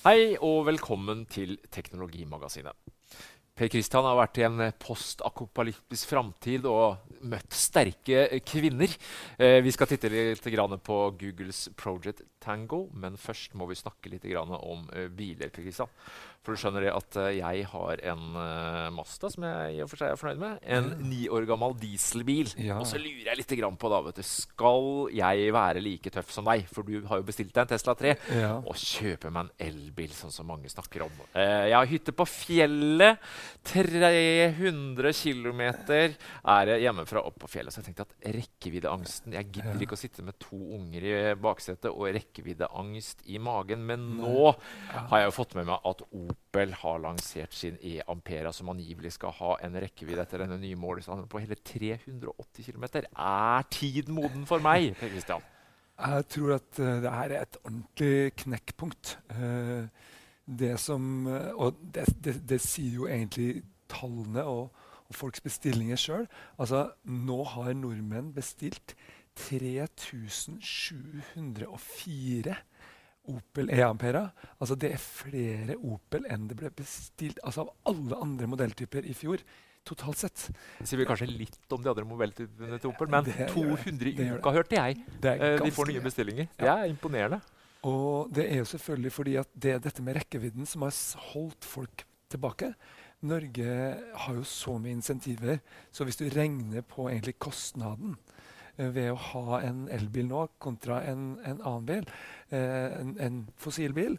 Hei og velkommen til Teknologimagasinet. Per Kristian har vært i en postakopalyptisk framtid og møtt sterke kvinner. Eh, vi skal titte litt på Googles Project Tango, men først må vi snakke litt om uh, biler. Per Kristian. For du skjønner det at uh, jeg har en uh, Mazda som jeg i og for seg er fornøyd med. En ni år gammel dieselbil. Ja. Og så lurer jeg litt på da, vet du, Skal jeg være like tøff som deg? For du har jo bestilt deg en Tesla 3 ja. og kjøper meg en elbil, sånn som mange snakker om. jeg har hytte på fjellet. 300 km er jeg hjemmefra opp på fjellet. Så jeg tenkte at rekkeviddeangsten Jeg gidder ikke å sitte med to unger i baksetet og rekkeviddeangst i magen. Men nå har jeg jo fått med meg at Opel har lansert sin E-Ampera, som angivelig skal ha en rekkevidde etter denne nye målestanden på hele 380 km. Er tiden moden for meg? Christian? Jeg tror at uh, det her er et ordentlig knekkpunkt. Uh, det som, uh, og det, det, det, sier jo egentlig tallene og, og folks bestillinger sjøl. Altså, nå har nordmenn bestilt 3704 Opel E-Ampera. Altså det er flere Opel enn det ble bestilt altså av alle andre modelltyper i fjor. Totalt sett. Det sier vi kanskje litt om de andre modelltypene til Opel, men det, 200 i uka hørte jeg. Eh, de får nye bestillinger. Det er imponerende. Og det er jo selvfølgelig fordi at det er dette med rekkevidden som har holdt folk tilbake. Norge har jo så mye insentiver, så hvis du regner på egentlig kostnaden Eh, ved å ha en elbil nå kontra en, en annen bil, eh, en, en fossilbil.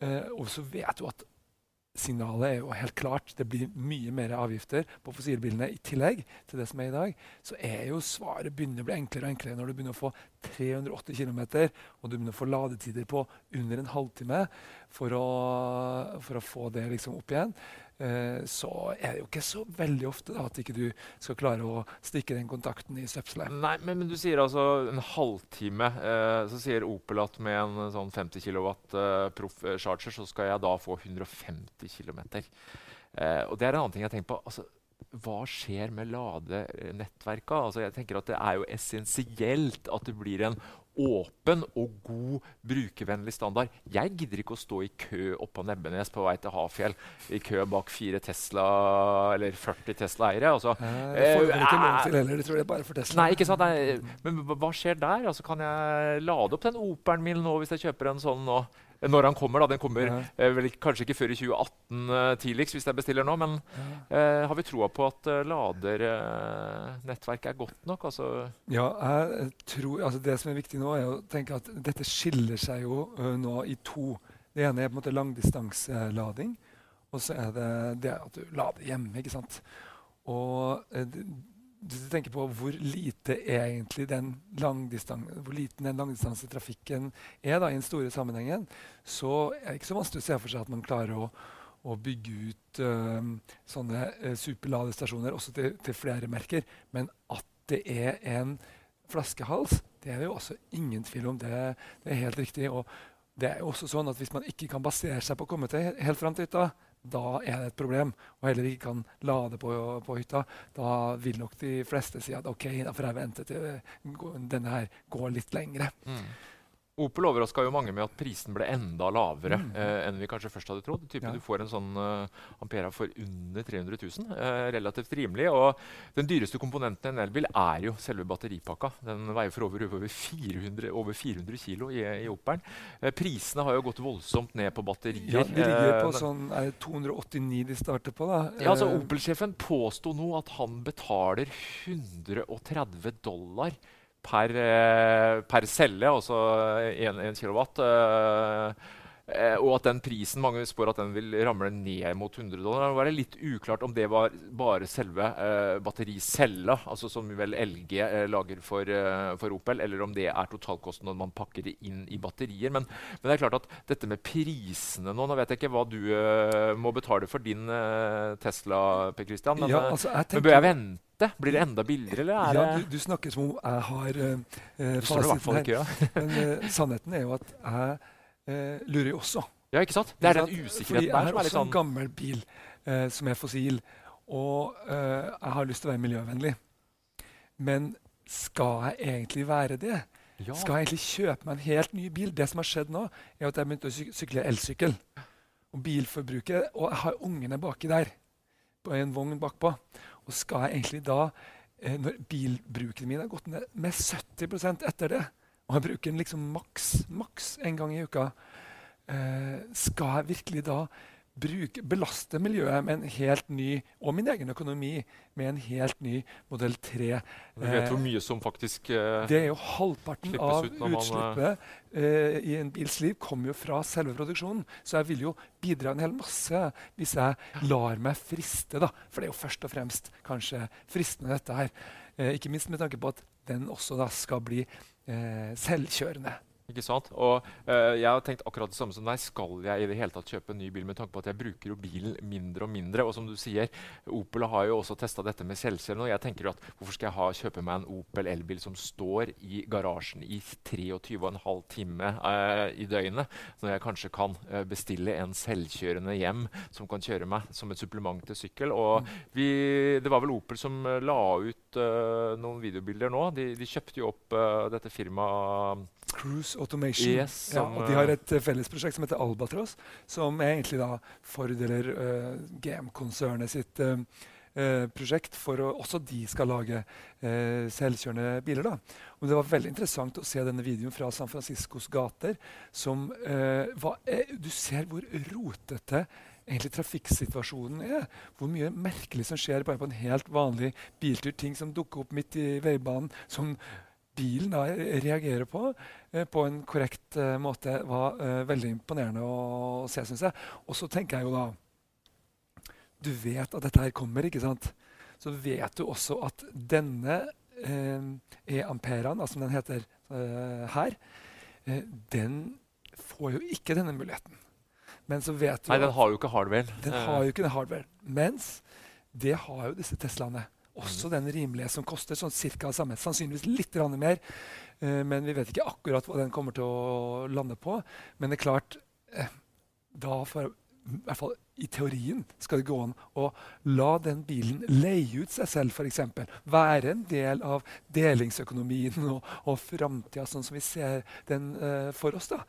Eh, og så vet du at signalet er jo helt klart. Det blir mye mer avgifter på fossilbilene i tillegg til det som er i dag. Så er jo svaret begynner å bli enklere og enklere når du begynner å få 380 km og du begynner å få ladetider på under en halvtime for å, for å få det liksom opp igjen. Eh, så er det jo ikke så veldig ofte da, at ikke du skal klare å stikke den kontakten i støpselet. Nei, men, men, du sier altså en halvtime. Eh, så sier Opel at med en sånn 50 kW eh, Proff Charger så skal jeg da få 150 km. Eh, og det er en annen ting jeg tenker på. altså hva skjer med ladenettverka? Altså, jeg tenker at Det er jo essensielt at det blir en åpen og god brukervennlig standard. Jeg gidder ikke å stå i kø oppå Nebbenes på vei til Hafjell i kø bak fire Tesla eller 40 Tesla-eiere. Altså, eh, det får du ikke lov til heller. De tror det er bare for Tesla. Nei, ikke sant? Nei, men hva skjer der? Altså, kan jeg lade opp den Operen min nå hvis jeg kjøper en sånn nå? Når han kommer. da, Den kommer ja. eh, vel, kanskje ikke før i 2018 eh, tidligst, hvis jeg bestiller nå. Men ja. eh, har vi troa på at ladernettverket er godt nok? Altså? Ja, jeg tror, altså det som er viktig nå, er å tenke at dette skiller seg jo nå i to. Det ene er på en måte langdistanselading. Og så er det det at du lader hjemme. ikke sant? Og hvis du tenker på hvor den hvor liten den langdistansetrafikken er da, i den store sammenhengen, så er det ikke så vanskelig å se for seg at man klarer å, å bygge ut uh, sånne uh, superladestasjoner også til, til, flere merker. Men at det er en flaskehals, det er det jo også ingen tvil om. Det, det er helt riktig. Og det er jo også sånn at hvis man ikke kan basere seg på å komme til helt fram til hytta, da er det et problem, og heller ikke kan lade på, på, hytta, da vil nok de fleste si at OK, da får jeg vente til denne her går litt lengre. Mm. Opel overraska jo mange med at prisen ble enda lavere mm. eh, enn vi kanskje først hadde trodd. Ja. Du får en sånn uh, Ampera for under 300 000. Eh, relativt rimelig. Og den dyreste komponenten i en elbil er jo selve batteripakka. Den veier for over, over 400, over 400 kg i, i Opelen. Eh, prisene har jo gått voldsomt ned på batterier. Ja, De ligger på eh, sånn, er det 289 de starter på. da? Ja, altså eh, Opel-sjefen påsto nå at han betaler 130 dollar per, eh, per celle, altså 1 kW. Eh, og at den prisen mange spår at den vil ramle ned mot 100 dollar. Det var litt uklart om det var bare selve eh, battericella, altså som vel LG eh, lager for, eh, for, Opel, eller om det er totalkosten når man pakker det inn i batterier. Men, men, det er klart at dette med prisene nå Nå vet jeg ikke hva du eh, må betale for din Tesla, Per Christian, men, ja, altså, men bør jeg vente? Blir det enda billigere, eller er ja, du, du, snakker som om jeg har uh, fasiten her. Ja. Men uh, sannheten er jo at jeg uh, lurer jo også. Ja, ikke sant? Det er den usikkerheten Jeg har også sånn en gammel bil eh, som er fossil, og jeg har lyst til å være miljøvennlig. Men skal jeg egentlig være det? Ja. Skal jeg egentlig kjøpe meg en helt ny bil? Det som har skjedd nå, er at jeg begynte å syk sykle elsykkel. Og bilforbruket Og jeg har ungene baki der, på en vogn bakpå. Og skal jeg egentlig da, eh, når bilbruken min har gått ned med 70% etter det, og jeg bruker den liksom maks, maks en gang i uka, eh, skal jeg virkelig da bruke, belaste miljøet med en helt ny, og min egen økonomi med en helt ny modell 3? Du vet hvor mye som faktisk eh, Det er jo halvparten av eh, utslippet eh, i en bils liv kommer jo fra selve produksjonen. Så jeg vil jo bidra en hel masse hvis jeg lar meg friste. da. For det er jo først og fremst kanskje fristende, dette her. Eh, ikke minst med tanke på at den også da skal bli eh, selvkjørende. Ikke sant? Og eh, jeg har tenkt akkurat det samme som deg. Skal jeg i det hele tatt kjøpe en ny bil med tanke på at jeg bruker jo bilen mindre og mindre? Og som du sier, Opel har jo også testa dette med selvkjørende. Og jeg tenker jo at hvorfor skal jeg ha, kjøpe meg en Opel elbil som står i garasjen i 23,5 timer eh, i døgnet, når jeg kanskje kan eh, bestille en selvkjørende hjem som kan kjøre meg som et supplement til sykkel? Og vi, det var vel Opel som eh, la ut eh, noen videobilder nå. De, de kjøpte jo opp uh, dette firmaet Cruise Automation. Yes, ja, og de har eh, et fellesprosjekt som heter Albatross, som egentlig da fordeler uh, GM-konsernet sitt prosjekt for å også de skal lage eh, selvkjørende biler. da. Og Det var veldig interessant å se denne videoen fra San Franciscos gater. som eh, var, eh, Du ser hvor rotete egentlig trafikksituasjonen er. Hvor mye merkelig som skjer bare på en helt vanlig biltur. Ting som dukker opp midt i veibanen. som bilen da reagerer på eh, på en korrekt eh, måte, var eh, veldig imponerende å se, syns jeg. Og så tenker jeg jo da Du vet at dette her kommer, ikke sant? Så vet du også at denne eh, E-amperaen, som den heter eh, her, den får jo ikke denne muligheten. Men så vet du Nei, den har jo ikke hardware. den Eh, har jo ikke den hardware. Mens det har jo disse Teslaene. Også den rimelige som koster sånn cirka samme. Sannsynligvis litt mer. eh, men vi vet ikke akkurat hva den kommer til å lande på. Men det er klart eh, Da får i hvert fall i teorien skal det gå an å la den bilen leie ut seg selv, f.eks. Være en del av delingsøkonomien og, og framtida sånn som vi ser den eh, for oss. da.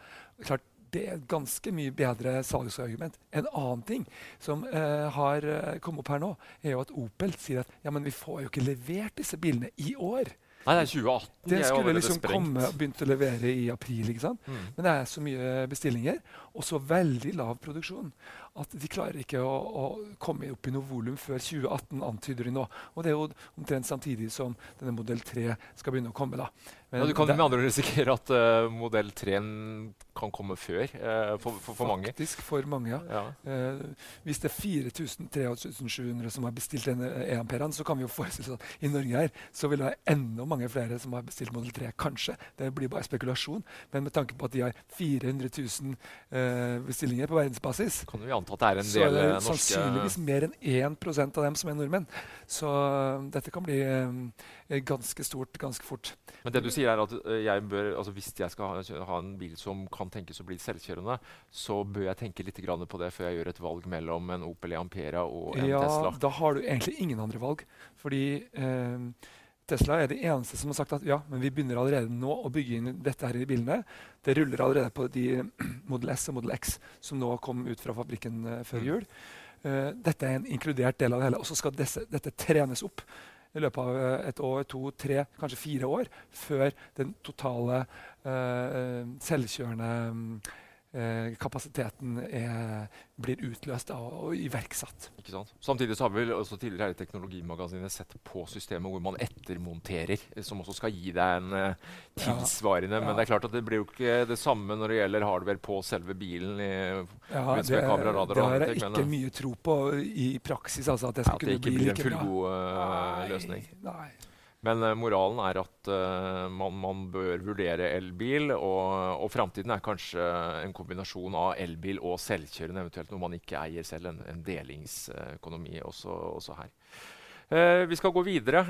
Klart, det er et ganske mye bedre salgsargument. En annen ting som eh, har eh, kommet opp her nå, er jo at Opel sier at ja, men vi får jo ikke levert disse bilene i år. Nei, det er 2018. Den skulle liksom sprengt. komme og begynt å levere i april. ikke sant? Mm. Men det er så mye bestillinger og så veldig lav produksjon at de klarer ikke å, å komme opp i noe volum før 2018, antyder de nå. Og det er jo omtrent samtidig som denne modell 3 skal begynne å komme. da. Men Ja, du kan det- med andre risikere at uh, modell 3 kan komme før uh, for, for, for mange. Faktisk for mange, ja. Ja. Uh, hvis det er 4000-3700 som har bestilt denne E-amperaen, så kan vi jo forestille oss at i Norge her så vil det være enda mange flere som har bestilt modell 3. Kanskje. Det blir bare spekulasjon. Men med tanke på at de har 400 000 eh, bestillinger på verdensbasis, Kan vi anta at det er en så er del det eh, sannsynligvis mer enn 1 av dem som er nordmenn. Så eh, dette kan bli eh, ganske stort ganske fort. Men det du sier er at eh, jeg bør, altså hvis jeg skal ha, ha en bil som kan tenkes å bli selvkjørende, så bør jeg tenke litt grann på det før jeg gjør et valg mellom en Opel Ampera og en Ja, Tesla. da har du egentlig ingen andre valg. Fordi eh, Tesla er det eneste som har sagt at ja, men vi begynner allerede nå å bygge inn dette her i bilene. Det ruller allerede på de Model S og Model X som nå kom ut fra fabrikken uh, før Mm. jul. Uh, dette er en inkludert del av det hele. Og så skal desse, dette trenes opp i løpet av eh, et år, to, tre, kanskje fire år før den totale eh, selvkjørende eh, kapasiteten er, blir utløst av, og iverksatt. Ikke sant? Samtidig så har vi også tidligere her i Teknologimagasinet sett på systemet hvor man ettermonterer, eh, som også skal gi deg en uh, tilsvarende. Ja. Men det er klart at det blir jo ikke det samme når det gjelder hardware på selve bilen. I, Ja, det, kamera, radar det har jeg ikke eh, mye tro på i praksis. Altså, at det at det ikke bli blir en fullgod eh, Nei, løsning. Nei. Men eh, moralen er at uh, man, man bør vurdere elbil, og, og framtiden er kanskje en kombinasjon av elbil og selvkjørende, eventuelt noe man ikke eier selv, en, en delingsøkonomi også, også her. Uh, vi skal gå videre.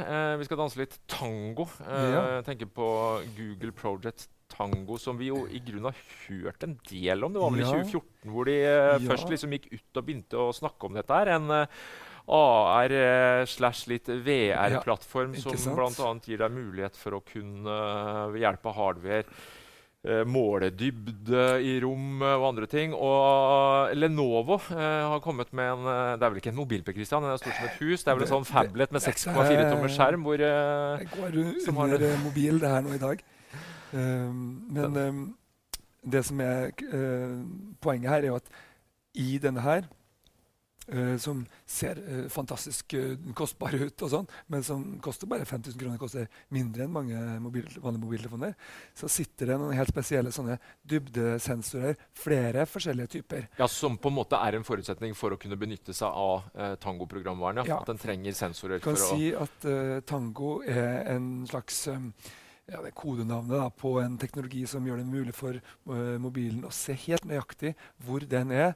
Vi skal danse litt tango. Uh, Ja. Tenke på Google Project Tango, som vi jo i grunnen har hørt en del om. Det var vel Ja. i 2014 hvor de Ja. først liksom gikk ut og begynte å snakke om dette her. En AR eh, slash litt VR-plattform Ja, som bl.a. gir deg mulighet for å kunne hjelpe ved hjelp av hardware eh, måle i rom eh, og andre ting. Og Lenovo eh, har kommet med en eh, Det er vel ikke en mobilpek, Christian? Det er stort som et hus. Det er vel en sånn fablet med 6,4 tommers skjerm hvor eh, Det går som har under eh, mobil, det her nå i dag. Um, men um, det som er uh, poenget her, er jo at i denne her, som ser uh, fantastisk uh, kostbar ut, og sånn, men som koster bare 5000 kroner, koster mindre enn mange mobil, vanlige mobiltelefoner, så sitter det noen helt spesielle sånne dybdesensorer, flere forskjellige typer. Ja, Som på en måte er en forutsetning for å kunne benytte seg av eh, Tango-programvaren. Ja. Ja. At den trenger sensorer. Du kan for å... si at uh, Tango er en slags um, ja, det er kodenavnet da, på en teknologi som gjør det mulig for uh, mobilen å se helt nøyaktig hvor den er,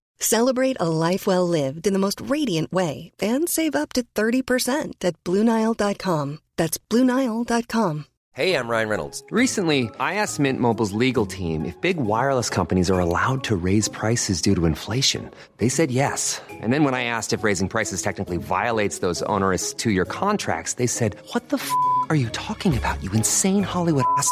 Celebrate a life well lived in the most radiant way and save up to 30% at BlueNile.com. That's BlueNile.com. Hey, I'm Ryan Reynolds. Recently, I asked Mint Mobile's legal team if big wireless companies are allowed to raise prices due to inflation. They said yes. And then when I asked if raising prices technically violates those onerous two year contracts, they said, What the f are you talking about, you insane Hollywood ass?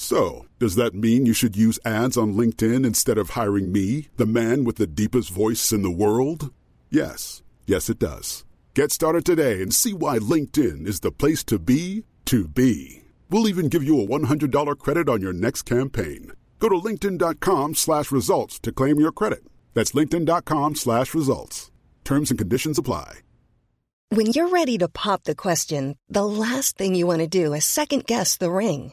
So, does that mean you should use ads on LinkedIn instead of hiring me, the man with the deepest voice in the world? Yes. Yes, it does. Get started today and see why LinkedIn is the place to be to be. We'll even give you a $100 credit on your next campaign. Go to linkedin.com slash results to claim your credit. That's linkedin.com slash results. Terms and conditions apply. When you're ready to pop the question, the last thing you want to do is second guess the ring.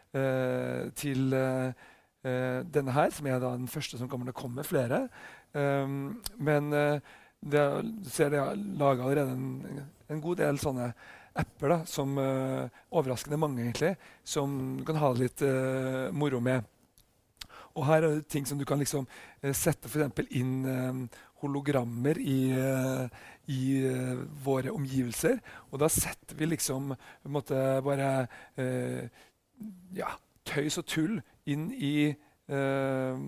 til eh, eh, denne her, som er den første som kommer til å komme flere. Um, men eh, det, du ser det er laga allerede en, en god del sånne apper da, som eh, overraskende mange, egentlig, som du kan ha det litt eh, moro med. Og her er det ting som du kan liksom eh, sette eksempel inn eh, hologrammer i, eh, i eh, våre omgivelser. Og da setter vi liksom på en måte bare eh, ja, tøys og tull inn i eh,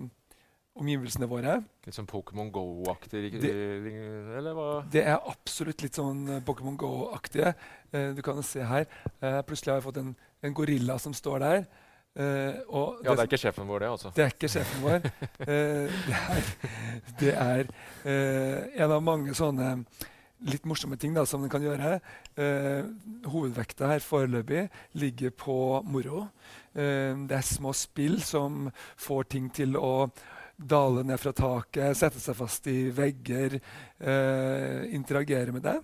omgivelsene våre. Litt sånn Pokémon Go-aktig? Eller hva? Det er absolutt litt sånn eh, Pokémon Go-aktige. Eh, du kan jo se her. Eh, plutselig har jeg fått en, en gorilla som står der. Eh, og Ja, det er ikke sjefen vår, det, altså. Det er ikke sjefen vår. Eh, det er, det er en av mange sånne litt morsomme ting da, som den kan gjøre. Eh, hovedvekta her foreløpig ligger på moro. Eh, det er små spill som får ting til å dale ned fra taket, sette seg fast i vegger, eh, interagere med det.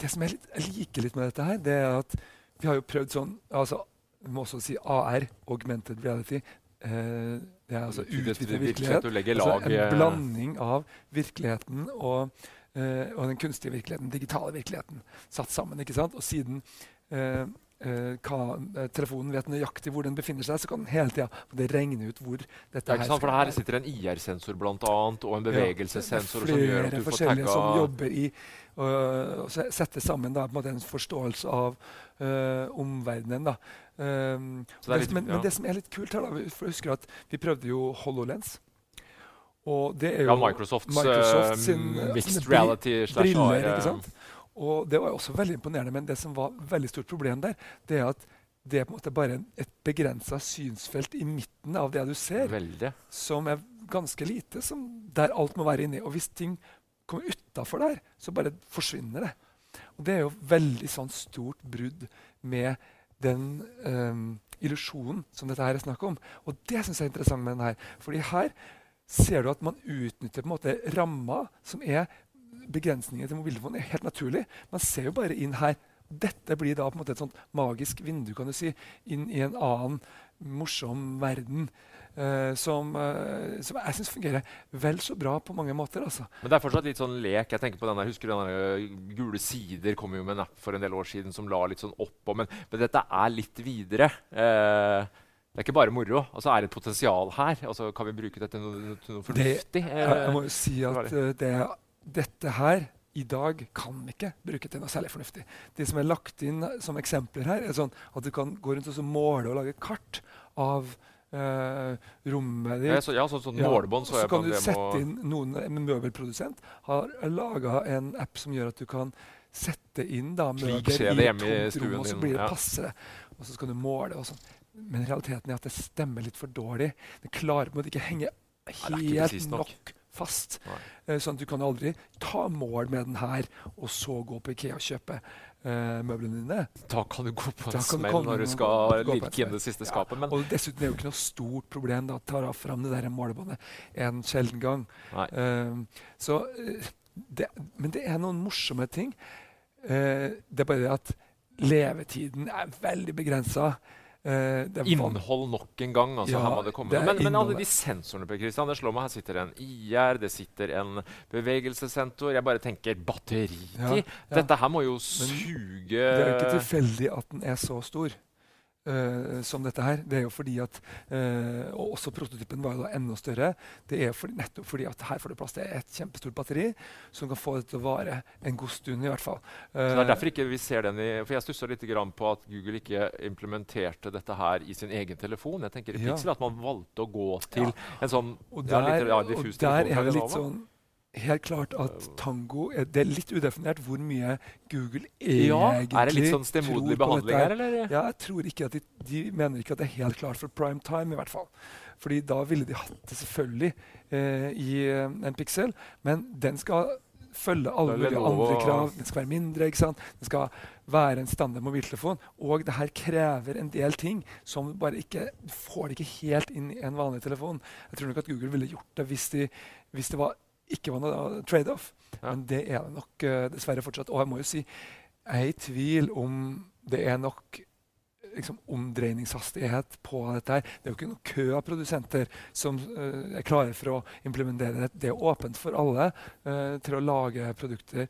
Det som jeg, litt, jeg liker litt med dette, her, det er at vi har jo prøvd sånn altså, Vi må også si AR, augmented reality. eh, det er altså Utvidet virkelighet, Altså eh, en blanding av virkeligheten og, eh, og den kunstige virkeligheten, den digitale virkeligheten, satt sammen. ikke sant? Og siden eh, eh, eh, telefonen vet nøyaktig hvor den befinner seg, så kan den hele tida regne ut hvor dette Ja, ikke sant? For her sitter en IR-sensor blant annet, og en bevegelsessensor ja, som er gjør at du får forskjellige som jobber i å se- sette sammen da, på en forståelse av uh, omverdenen. da. Um, det er litt- men, ja. men det som er litt kult her, da, for jeg husker at vi prøvde jo HoloLens. Og det er jo Ja, Microsofts, Microsoft eh, sin, eh, mixed sånne reality briller, ikke sant? Og det var også veldig imponerende, men det som var veldig stort problem der, det er at det er på en måte bare et begrensa synsfelt i midten av det du ser Veldig. som er ganske lite, som, der alt må være inni. Og hvis ting kommer utafor der, så bare forsvinner det. Og det er jo veldig sånn stort brudd med den um, illusjonen som dette her er snakk om. Og det syns jeg er interessant med den her. Fordi her ser du at man utnytter måte ramma, som er begrensninger til mobiltelefonen, er helt naturlig. Man ser jo bare inn her. Dette blir da på en måte et sånt magisk vindu kan du si, inn i en annen morsom verden. Uh, som, uh, som jeg syns fungerer vel så bra på mange måter. altså. Men det er fortsatt litt sånn lek. Jeg tenker på den der, Husker du den der øh, Gule sider kom jo med en app for en del år siden som la litt sånn oppå. Men, men dette er litt videre. Eh, det er ikke bare moro. Altså, er det et potensial her? Altså, kan vi bruke dette til noe, noe fornuftig? Jeg, jeg må jo si at eh, det, dette her i dag kan vi ikke bruke til noe særlig fornuftig. Det som er lagt inn som eksempler her, er sånn at du kan gå rundt og så måle og lage kart av eh, rommet ditt. ja, så, ja, sånn, sånn Ja, målebånd så så kan du sette inn noen, En møbelprodusent har laga en app som gjør at du kan sette inn da, møbler i et tomt rom, og så blir det ja. passere. Og så skal du måle og sånn. Men realiteten er at det stemmer litt for dårlig. Det klarer på en måte ikke henge helt presist nok. nok fast. Eh, sånn at du kan aldri ta mål med den her, og så gå på Ikea og kjøpe eh, møblene dine. Da kan du gå på en smell når du skal lirke inn det siste Ja, skapet. Men Og dessuten er det jo ikke noe stort problem da, å ta fram det der målebåndet en sjelden gang. Um, så, eh, det, men det er noen morsomme ting. Det er bare det at levetiden er veldig begrensa. Uh, Innhold nok en gang. altså Ja. Men, men alle de sensorene Per Christian, det slår meg. Her sitter en IR, det sitter en bevegelsessensor. Jeg bare tenker batteritid. Ja, ja. Dette her må jo Men suge Det er jo ikke tilfeldig at den er så stor. Eh, som dette her. Det er jo fordi at uh, Og også prototypen var jo da enda større. Det er for, nettopp fordi at her får du plass til et kjempestort batteri som kan få det til å vare en god stund, i hvert fall. Så det er Eh, derfor ikke vi ser den i For jeg stussa litt grann på at Google ikke implementerte dette her i sin egen telefon. Jeg tenker i Ja. Pixel At man valgte å gå til Ja. en sånn Og ja, litt, ja, og diffus der telefon er det litt sånn Helt klart at Tango er, Det er litt udefinert hvor mye Google egentlig Ja, Er det litt sånn stemoderlig behandling her, eller? Ja, jeg tror ikke at de, de mener ikke at det er helt klart for prime time, i hvert fall. Fordi da ville de hatt det selvfølgelig eh, i eh, en Pixel, men den skal følge alle mulige andre krav. Den skal være mindre, ikke sant? den skal være en standard mobiltelefon. Og det her krever en del ting som bare ikke får det ikke helt inn i en vanlig telefon. Jeg tror nok at Google ville gjort det hvis, de, hvis det var, ikke var noe trade-off. Ja. Men det er det nok uh, dessverre fortsatt. Og jeg må jo si jeg er i tvil om det er nok liksom, omdreiningshastighet på dette. her. Det er jo ikke noen kø av produsenter som uh, er klare for å implementere det. Det er åpent for alle uh, til å lage produkter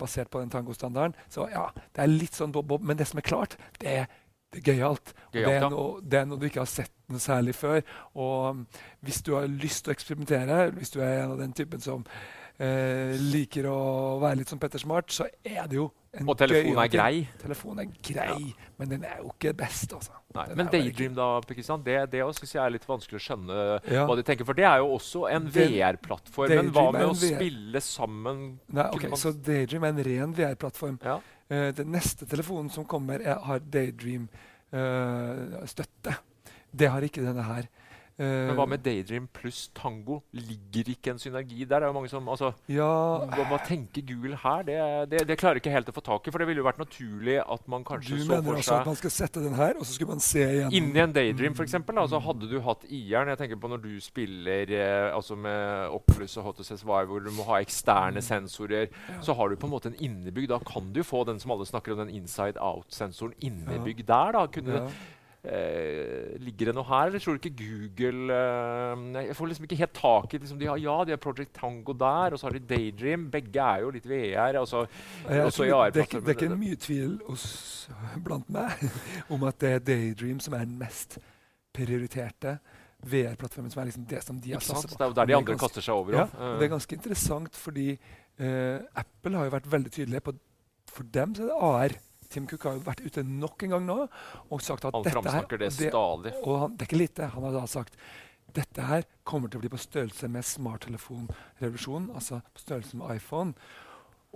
basert på den tangostandarden. Så ja, det er litt sånn bob-bob. Men det som er klart, det er, det er gøyalt. Og det, er noe, det er noe du ikke har sett noe særlig før. Og um, hvis du har lyst til å eksperimentere, hvis du er en av den typen som eh, liker å være litt som Petter Smart, så er det jo en Og telefonen er grei. Telefonen er grei, men den er jo ikke best, altså. Nei. Men Daydream, da, Kristian, det, det også jeg er litt vanskelig å skjønne Ja. hva de tenker. For det er jo også en VR-plattform. Men hva med å spille sammen? Nei, okay, Så Daydream er en ren VR-plattform. Ja. Eh, den neste telefonen som kommer, er, har Daydream-støtte. det har ikke denne her. Eh, Men hva med Daydream pluss Tango? Ligger ikke en synergi der? Det er jo mange som, altså, Ja, hva, tenker Google her? Det, det, det klarer ikke helt å få tak i. For det ville jo vært naturlig at man du kanskje så mener for altså at man skal sette den her, og så skulle man se igjen Inni en Daydream for eksempel, da, hadde du hatt IR-en. Jeg tenker på Når du spiller eh, altså med Oculus og HTC Vive, hvor du må ha eksterne sensorer, så har du på en måte en innebygd. Da kan du få den som alle snakker om, den inside out-sensoren innebygd der. da. Kunne, Ja. Eh, ligger det noe her, eller tror du ikke Google eh, Jeg får liksom ikke helt tak i liksom, de har, Ja, de har Project Tango der, og så har de Daydream. Begge er jo litt VR. Altså, også i AR-plattformen. det er ikke mye tvil hos, blant meg om at det er Daydream som er den mest prioriterte VR-plattformen. Som er liksom det som de har Ikke på. Det er jo der de andre ganske- kaster seg over. Ja, og det er ganske interessant fordi eh, Apple har jo vært veldig tydelige på For dem så er det AR. Tim Cook har jo vært ute nok en gang nå og sagt at Han dette her det stadig. Og han, det er ikke lite. Han har da sagt dette her kommer til å bli på størrelse med smarttelefonrevolusjonen, altså på størrelse med iPhone.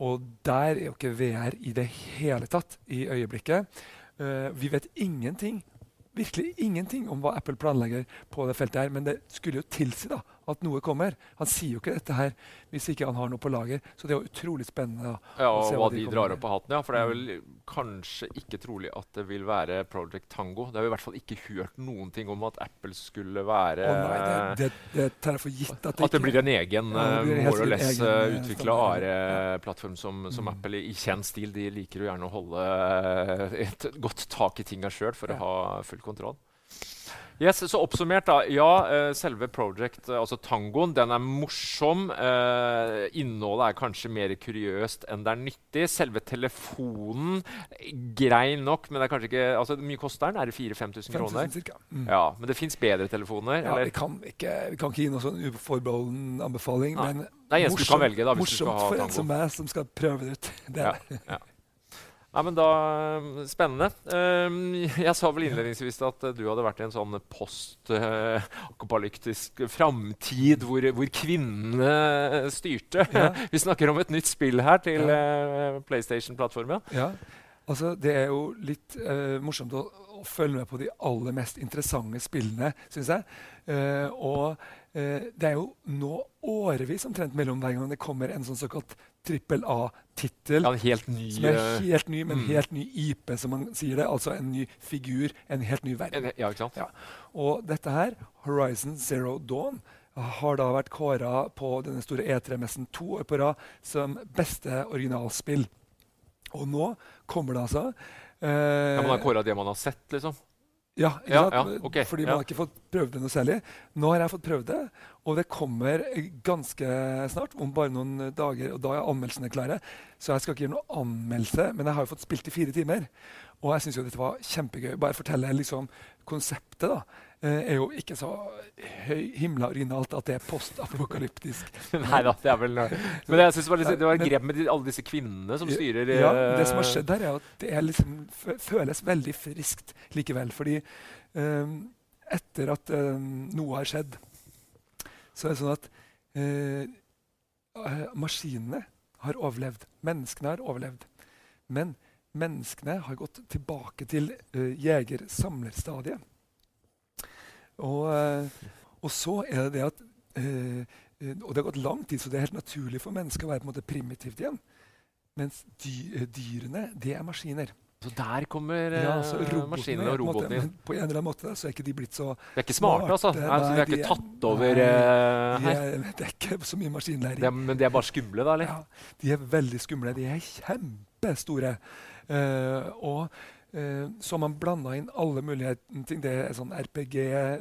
Og der er jo ikke VR i det hele tatt i øyeblikket. Uh, vi vet ingenting virkelig ingenting om hva Apple planlegger på det feltet. her, Men det skulle jo tilsi da, at noe kommer. Han sier jo ikke dette her hvis ikke han har noe på lager. Så det er jo utrolig spennende. Ja, og se hva de de drar opp av hatten. Ja, for det er vel kanskje ikke trolig at det vil være Project Tango. Det har vi i hvert fall ikke hørt noen ting om at Apple skulle være Å nei, det, det, det tar jeg for gitt at det, At det blir en egen, Ja, eh, uh, eh, utvikla standard. AR-plattform som, som Mm. Apple i, kjent stil. De liker jo gjerne å holde eh, et godt tak i tinga sjøl for Ja. å ha full kontroll. Yes, så Oppsummert, da. Ja, eh, selve Project, eh, altså tangoen, den er morsom. Eh, innholdet er kanskje mer kuriøst enn det er nyttig. Selve telefonen, grei nok, men det er kanskje ikke altså, mye koster den? Er det 4000-5000 kroner? 5000 cirka. Mm. Ja, Men det fins bedre telefoner? Ja, eller? vi, kan ikke, vi kan ikke gi noen sånn uforbeholden anbefaling, Nei. men Nei, kan velge da, morsomt ha for en som meg, som skal prøve det ut. Det Ja, det. ja. Nei, men da, eh, Spennende. Um, jeg sa vel innledningsvis at eh, du hadde vært i en sånn post-akopalyptisk framtid hvor, hvor kvinnene styrte. Ja. Vi snakker om et nytt spill her til ja. PlayStation-plattformen. Ja, altså Det er jo litt uh, morsomt å, å følge med på de aller mest interessante spillene, syns jeg. Uh, og uh, det er jo nå årevis omtrent mellom hver gang det kommer en sånn såkalt trippel A-tittel. Ja, helt ny Som er eh, helt ny, men mm. helt ny IP, som man sier det. Altså en ny figur, en helt ny verden. Ja, ikke sant? Ja. Og dette her, Horizon Zero Dawn, har da vært kåra på denne store E3-messen to år på rad som beste originalspill. Og nå kommer det altså eh, Ja, Man har kåra det man har sett, liksom? Ja, Ja, ja, okay. Fordi man har ikke fått prøvd det noe særlig. Nå har jeg fått prøvd det, og det kommer ganske snart. Om bare noen dager, og da er anmeldelsene klare. Så jeg skal ikke gjøre noe anmeldelse, men jeg har jo fått spilt i fire timer. Og jeg syns jo dette var kjempegøy. Bare fortelle liksom konseptet, da. eh, Er jo ikke så høy, himla originalt at det er postapokalyptisk. Nei da, det er vel Men jeg synes det var, litt, det var grep med de, alle disse kvinnene som styrer Ja, det som har eh, skjedd her, er at det er liksom, føles veldig friskt likevel. Fordi ehm, etter at ehm, noe har skjedd, så er det sånn at eh, eh, maskinene har overlevd. Menneskene har overlevd. Men menneskene har gått tilbake til uh, jeger-samlerstadiet. Og, uh, og så er det det at eh, Og det har gått lang tid, så det er helt naturlig for mennesker å være på en måte primitivt igjen. Mens dy, dyrene, det er maskiner. Så der kommer Ja, så robotene, maskinene og på robotene inn. På en eller annen måte så er ikke de blitt så De er ikke smarte, altså. Nei, så de har er ikke tatt over nei, de her. er, Det er ikke så mye maskinlæring. Men de er bare skumle, da? eller? Ja, de er veldig skumle. De er kjempestore. Eh, og eh, så man blanda inn alle mulige ting. Det er sånn RPG,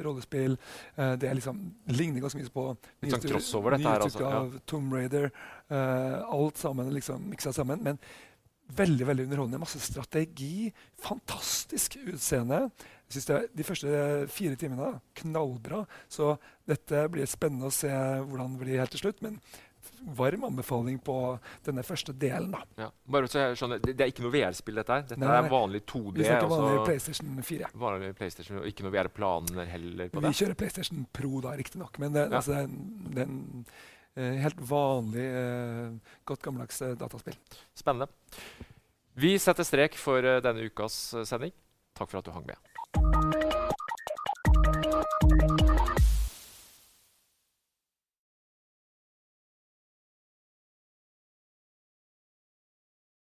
rollespill eh, Det er liksom, ligner ganske mye på Litt sånn nyeste- crossover, dette her, altså, ja. av Tomb Raider. alt sammen liksom miksa sammen. Men veldig veldig underholdende. Masse strategi. Fantastisk utseende. Jeg synes det, De første fire timene knallbra. Så dette blir spennende å se hvordan det blir helt til slutt. Men varm anbefaling på denne første delen. da. Ja. Bare så jeg skjønner, det, er ikke noe VR-spill, dette her? Dette Nei, er vanlig 2D? Vi snakker vanlig altså, PlayStation 4. vanlig PlayStation, og ikke noe VR-planer heller på Vi det? kjører PlayStation Pro, da, riktignok. Men det, Ja. altså, det er en, det er en eh, helt vanlig, uh, godt gammeldags uh, dataspill. Spennende. Vi setter strek for denne ukas sending. Takk for at du hang med.